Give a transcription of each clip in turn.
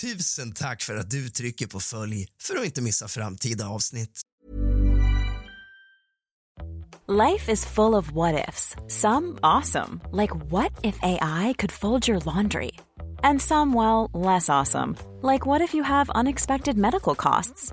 Tusen tack för att du trycker på följ för att inte missa framtida avsnitt. Life is full of what ifs. Some awesome, like what if AI could fold your laundry? And some, well, less awesome, like what if you have unexpected medical costs?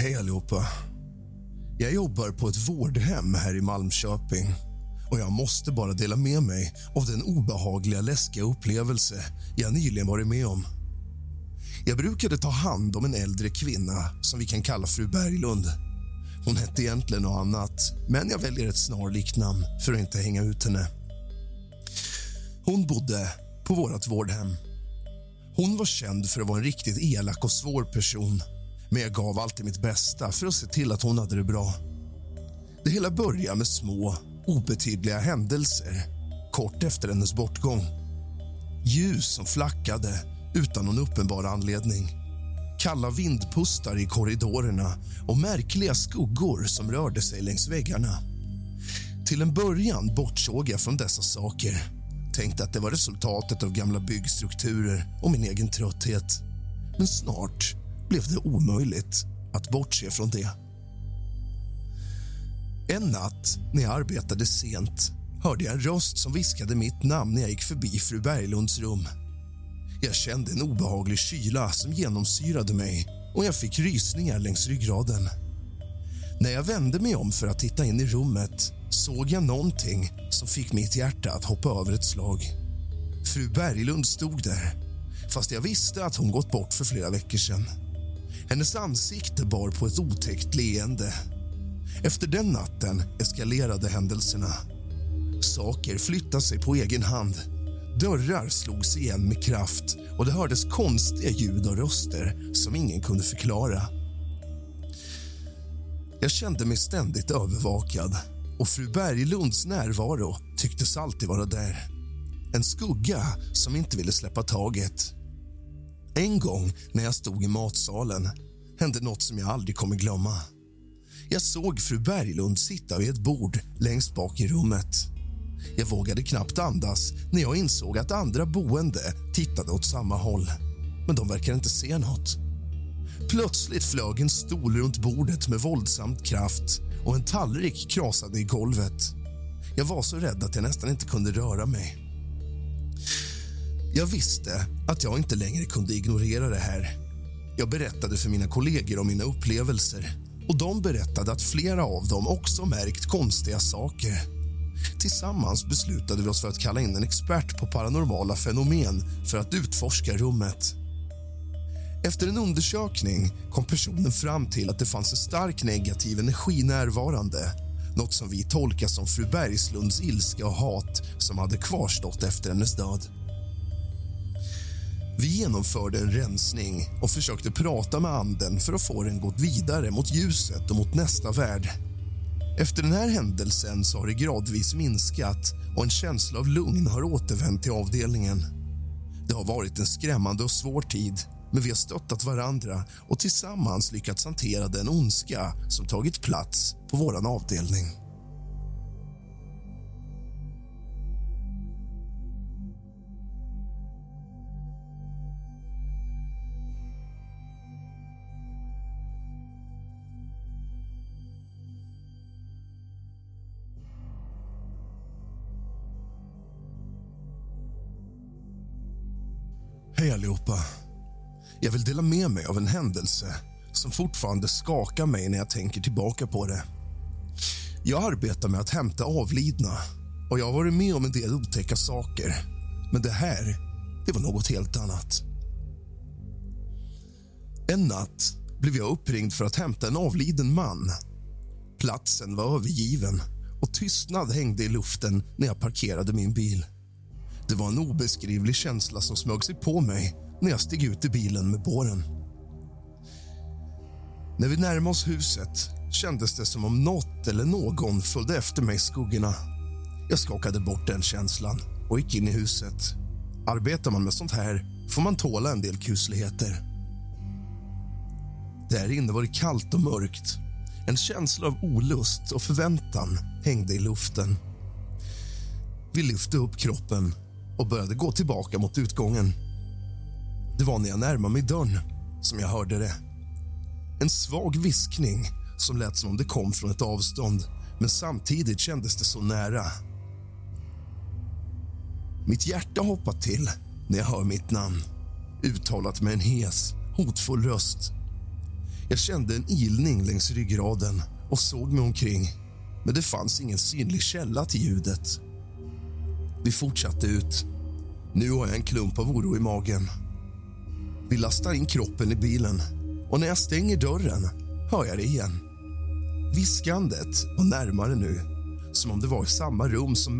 Hej allihopa. Jag jobbar på ett vårdhem här i Malmköping och jag måste bara dela med mig av den obehagliga, läskiga upplevelse jag nyligen varit med om. Jag brukade ta hand om en äldre kvinna som vi kan kalla fru Berglund. Hon hette egentligen något annat, men jag väljer ett snarlikt namn för att inte hänga ut henne. Hon bodde på vårt vårdhem. Hon var känd för att vara en riktigt elak och svår person men jag gav alltid mitt bästa för att se till att hon hade det bra. Det hela började med små, obetydliga händelser kort efter hennes bortgång. Ljus som flackade utan någon uppenbar anledning. Kalla vindpustar i korridorerna och märkliga skuggor som rörde sig längs väggarna. Till en början bortsåg jag från dessa saker. Tänkte att det var resultatet av gamla byggstrukturer och min egen trötthet. Men snart blev det omöjligt att bortse från det. En natt när jag arbetade sent hörde jag en röst som viskade mitt namn när jag gick förbi fru Berglunds rum. Jag kände en obehaglig kyla som genomsyrade mig och jag fick rysningar längs ryggraden. När jag vände mig om för att titta in i rummet såg jag någonting som fick mitt hjärta att hoppa över ett slag. Fru Berglund stod där, fast jag visste att hon gått bort för flera veckor sedan. Hennes ansikte bar på ett otäckt leende. Efter den natten eskalerade händelserna. Saker flyttade sig på egen hand. Dörrar slogs igen med kraft och det hördes konstiga ljud och röster som ingen kunde förklara. Jag kände mig ständigt övervakad och fru Berglunds närvaro tycktes alltid vara där. En skugga som inte ville släppa taget. En gång när jag stod i matsalen hände något som jag aldrig kommer glömma. Jag såg fru Berglund sitta vid ett bord längst bak i rummet. Jag vågade knappt andas när jag insåg att andra boende tittade åt samma håll. Men de verkade inte se något. Plötsligt flög en stol runt bordet med våldsamt kraft och en tallrik krasade i golvet. Jag var så rädd att jag nästan inte kunde röra mig. Jag visste att jag inte längre kunde ignorera det här. Jag berättade för mina kollegor om mina upplevelser och de berättade att flera av dem också märkt konstiga saker. Tillsammans beslutade vi oss för att kalla in en expert på paranormala fenomen för att utforska rummet. Efter en undersökning kom personen fram till att det fanns en stark negativ energi närvarande något som vi tolkar som fru Bergslunds ilska och hat som hade kvarstått efter hennes död. Vi genomförde en rensning och försökte prata med anden för att få den gått vidare mot ljuset och mot nästa värld. Efter den här händelsen så har det gradvis minskat och en känsla av lugn har återvänt till avdelningen. Det har varit en skrämmande och svår tid men vi har stöttat varandra och tillsammans lyckats hantera den ondska som tagit plats på vår avdelning. Hej allihopa. Jag vill dela med mig av en händelse som fortfarande skakar mig när jag tänker tillbaka på det. Jag arbetar med att hämta avlidna och jag har varit med om en del otäcka saker. Men det här, det var något helt annat. En natt blev jag uppringd för att hämta en avliden man. Platsen var övergiven och tystnad hängde i luften när jag parkerade min bil. Det var en obeskrivlig känsla som smög sig på mig när jag steg ut i bilen med båren. När vi närmade oss huset kändes det som om något eller någon följde efter mig i skuggorna. Jag skakade bort den känslan och gick in i huset. Arbetar man med sånt här får man tåla en del kusligheter. Där inne var det kallt och mörkt. En känsla av olust och förväntan hängde i luften. Vi lyfte upp kroppen och började gå tillbaka mot utgången. Det var när jag närmade mig dörren som jag hörde det. En svag viskning som lät som om det kom från ett avstånd men samtidigt kändes det så nära. Mitt hjärta hoppar till när jag hör mitt namn uttalat med en hes, hotfull röst. Jag kände en ilning längs ryggraden och såg mig omkring men det fanns ingen synlig källa till ljudet. Vi fortsatte ut. Nu har jag en klump av oro i magen. Vi lastar in kroppen i bilen och när jag stänger dörren hör jag det igen. Viskandet var närmare nu, som om det var i samma rum som...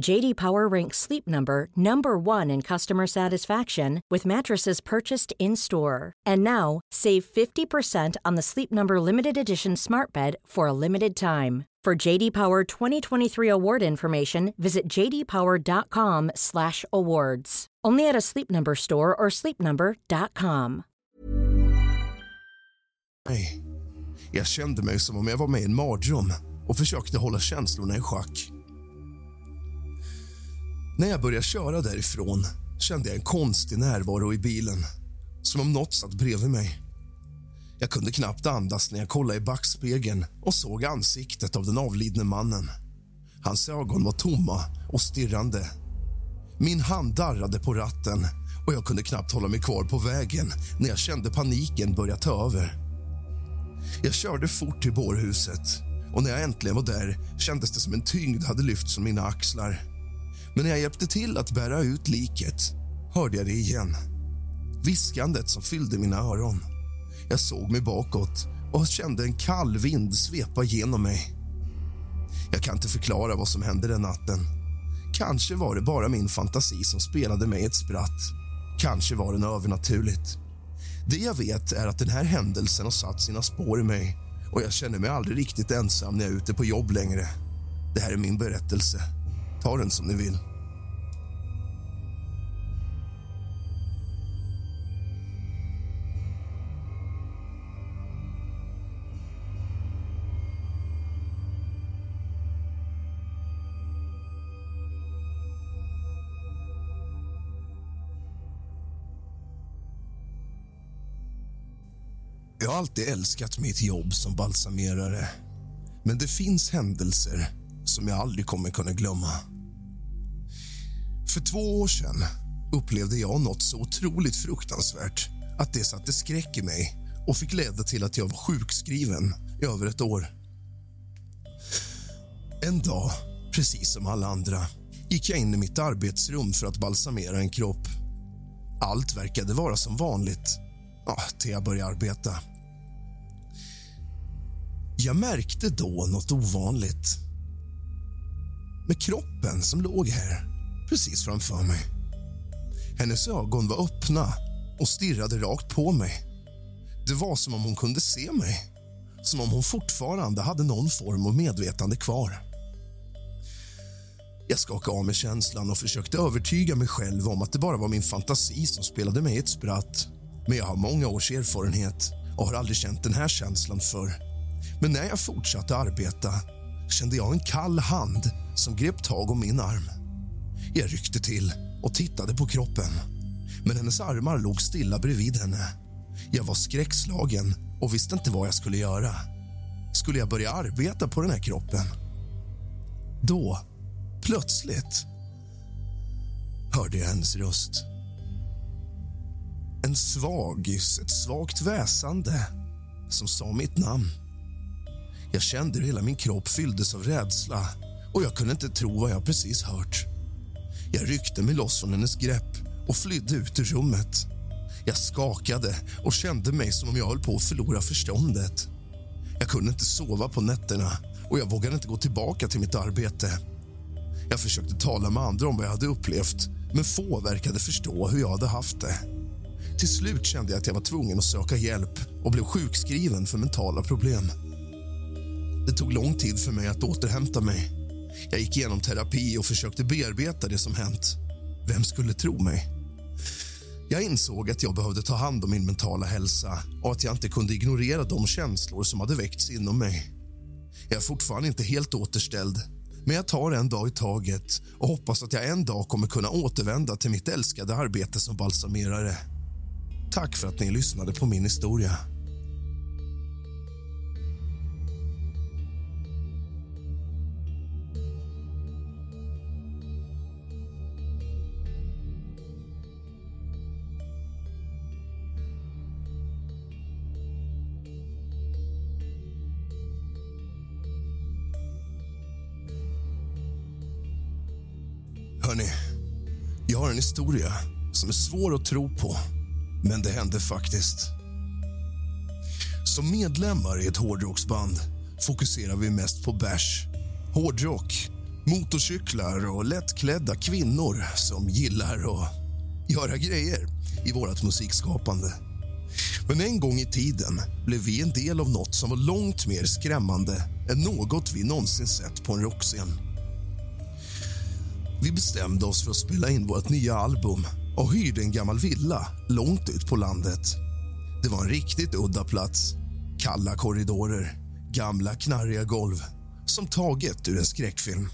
JD Power ranks Sleep Number number 1 in customer satisfaction with mattresses purchased in-store. And now, save 50% on the Sleep Number limited edition Smart Bed for a limited time. For JD Power 2023 award information, visit jdpower.com/awards. Only at a Sleep Number store or sleepnumber.com. Nej, jag kände mig som om jag var med i en mardröm och försökte hålla känslorna i schack. När jag började köra därifrån kände jag en konstig närvaro i bilen. Som om något satt bredvid mig. Jag kunde knappt andas när jag kollade i backspegeln och såg ansiktet av den avlidne mannen. Hans ögon var tomma och stirrande. Min hand darrade på ratten och jag kunde knappt hålla mig kvar på vägen när jag kände paniken börja ta över. Jag körde fort till bårhuset och när jag äntligen var där kändes det som en tyngd hade lyfts från mina axlar. Men när jag hjälpte till att bära ut liket hörde jag det igen. Viskandet som fyllde mina öron. Jag såg mig bakåt och kände en kall vind svepa genom mig. Jag kan inte förklara vad som hände den natten. Kanske var det bara min fantasi som spelade mig ett spratt. Kanske var det övernaturligt. Det jag vet är att den här händelsen har satt sina spår i mig och jag känner mig aldrig riktigt ensam när jag är ute på jobb längre. Det här är min berättelse. Ta den som ni vill. Alltid älskat mitt jobb som balsamerare. Men det finns händelser som jag aldrig kommer kunna glömma. För två år sedan upplevde jag något så otroligt fruktansvärt att det satte skräck i mig och fick leda till att jag var sjukskriven i över ett år. En dag, precis som alla andra, gick jag in i mitt arbetsrum för att balsamera en kropp. Allt verkade vara som vanligt ja, till jag började arbeta. Jag märkte då något ovanligt med kroppen som låg här, precis framför mig. Hennes ögon var öppna och stirrade rakt på mig. Det var som om hon kunde se mig, som om hon fortfarande hade någon form av medvetande kvar. Jag skakade av mig känslan och försökte övertyga mig själv om att det bara var min fantasi som spelade mig ett spratt. Men jag har många års erfarenhet och har aldrig känt den här känslan förr. Men när jag fortsatte arbeta kände jag en kall hand som grep tag om min arm. Jag ryckte till och tittade på kroppen. Men hennes armar låg stilla bredvid henne. Jag var skräckslagen och visste inte vad jag skulle göra. Skulle jag börja arbeta på den här kroppen? Då, plötsligt, hörde jag hennes röst. En svagis, ett svagt väsande som sa mitt namn. Jag kände hur hela min kropp fylldes av rädsla och jag kunde inte tro vad jag precis hört. Jag ryckte mig loss från hennes grepp och flydde ut ur rummet. Jag skakade och kände mig som om jag höll på att förlora förståndet. Jag kunde inte sova på nätterna och jag vågade inte gå tillbaka till mitt arbete. Jag försökte tala med andra om vad jag hade upplevt men få verkade förstå hur jag hade haft det. Till slut kände jag att jag var tvungen att söka hjälp och blev sjukskriven för mentala problem. Det tog lång tid för mig att återhämta mig. Jag gick igenom terapi och försökte bearbeta det som hänt. Vem skulle tro mig? Jag insåg att jag behövde ta hand om min mentala hälsa och att jag inte kunde ignorera de känslor som hade väckts inom mig. Jag är fortfarande inte helt återställd, men jag tar en dag i taget och hoppas att jag en dag kommer kunna återvända till mitt älskade arbete som balsamerare. Tack för att ni lyssnade på min historia. Hörni, jag har en historia som är svår att tro på, men det hände faktiskt. Som medlemmar i ett hårdrocksband fokuserar vi mest på bärs, hårdrock, motorcyklar och lättklädda kvinnor som gillar att göra grejer i vårt musikskapande. Men en gång i tiden blev vi en del av nåt som var långt mer skrämmande än något vi någonsin sett på en rockscen. Vi bestämde oss för att spela in vårt nya album och hyrde en gammal villa långt ut på landet. Det var en riktigt udda plats. Kalla korridorer, gamla knarriga golv som taget ur en skräckfilm.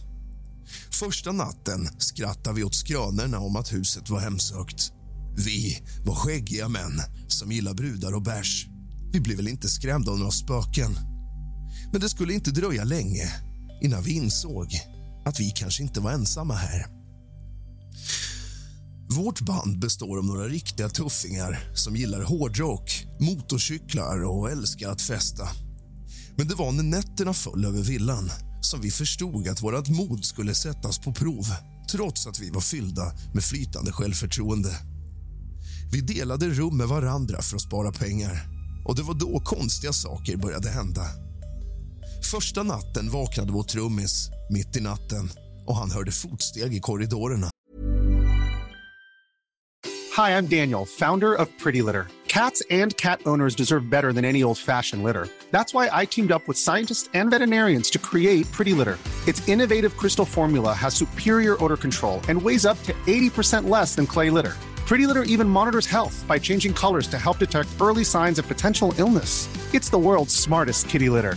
Första natten skrattade vi åt skrönorna om att huset var hemsökt. Vi var skäggiga män som gillar brudar och bärs. Vi blev väl inte skrämda av några spöken. Men det skulle inte dröja länge innan vi insåg att vi kanske inte var ensamma här. Vårt band består av några riktiga tuffingar som gillar hårdrock, motorcyklar och älskar att festa. Men det var när nätterna föll över villan som vi förstod att vårt mod skulle sättas på prov trots att vi var fyllda med flytande självförtroende. Vi delade rum med varandra för att spara pengar och det var då konstiga saker började hända. Första natten vaknade vår trummis mitt i natten och han hörde fotsteg i korridorerna. Hi, I'm Daniel, founder of Pretty Litter. Cats and cat owners deserve better than any old-fashioned litter. That's why I teamed up with scientists and veterinarians to create Pretty Litter. Its innovative crystal formula has superior odor control and weighs up to 80% less than clay litter. Pretty Litter even monitors health by changing colors to help detect early signs of potential illness. It's the world's smartest kitty litter.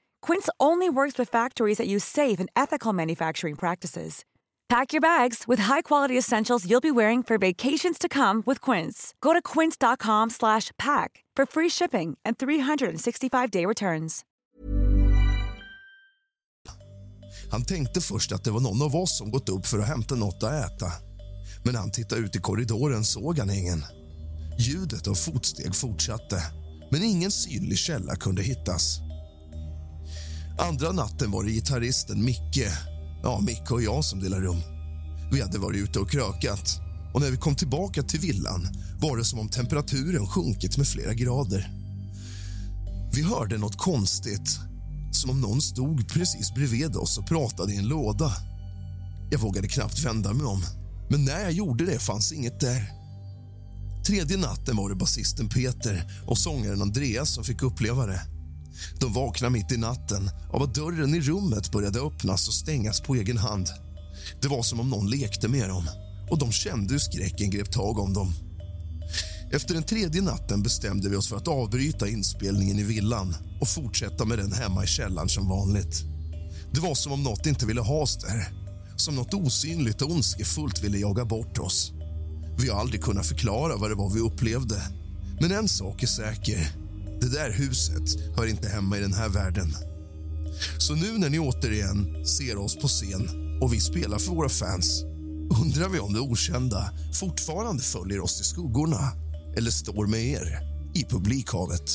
Quince only works with factories that use safe and ethical manufacturing practices. Pack your bags with high-quality essentials you'll be wearing for vacations to come with Quince. Go to quince.com pack for free shipping and 365-day returns. Han tänkte först att det var någon av oss som gått upp för att hämta något att äta. Men när han tittade ut i korridoren såg han ingen. Ljudet av fotsteg fortsatte, men ingen synlig källa kunde hittas. Andra natten var det gitarristen Micke, ja, Micke och jag som delade rum. Vi hade varit ute och krökat och när vi kom tillbaka till villan var det som om temperaturen sjunkit med flera grader. Vi hörde något konstigt, som om någon stod precis bredvid oss och pratade i en låda. Jag vågade knappt vända mig om, men när jag gjorde det fanns inget där. Tredje natten var det basisten Peter och sångaren Andreas som fick uppleva det. De vaknade mitt i natten av att dörren i rummet började öppnas och stängas på egen hand. Det var som om någon lekte med dem och de kände hur skräcken grep tag om dem. Efter den tredje natten bestämde vi oss för att avbryta inspelningen i villan och fortsätta med den hemma i källaren som vanligt. Det var som om något inte ville ha oss där. Som något osynligt och ondskefullt ville jaga bort oss. Vi har aldrig kunnat förklara vad det var vi upplevde. Men en sak är säker. Det där huset hör inte hemma i den här världen. Så nu när ni återigen ser oss på scen och vi spelar för våra fans undrar vi om det okända fortfarande följer oss i skuggorna eller står med er i publikhavet.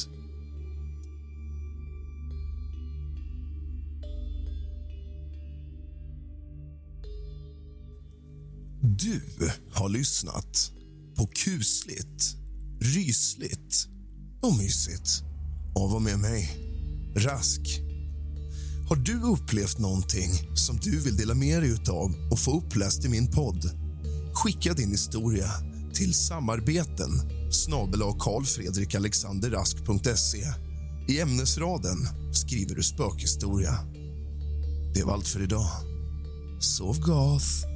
Du har lyssnat på kusligt, rysligt och mysigt att vara med mig, Rask. Har du upplevt någonting som du vill dela med dig av och få uppläst i min podd? Skicka din historia till samarbeten snabel karlfredrikalexanderrask.se. I ämnesraden skriver du spökhistoria. Det var allt för idag. Sov gott!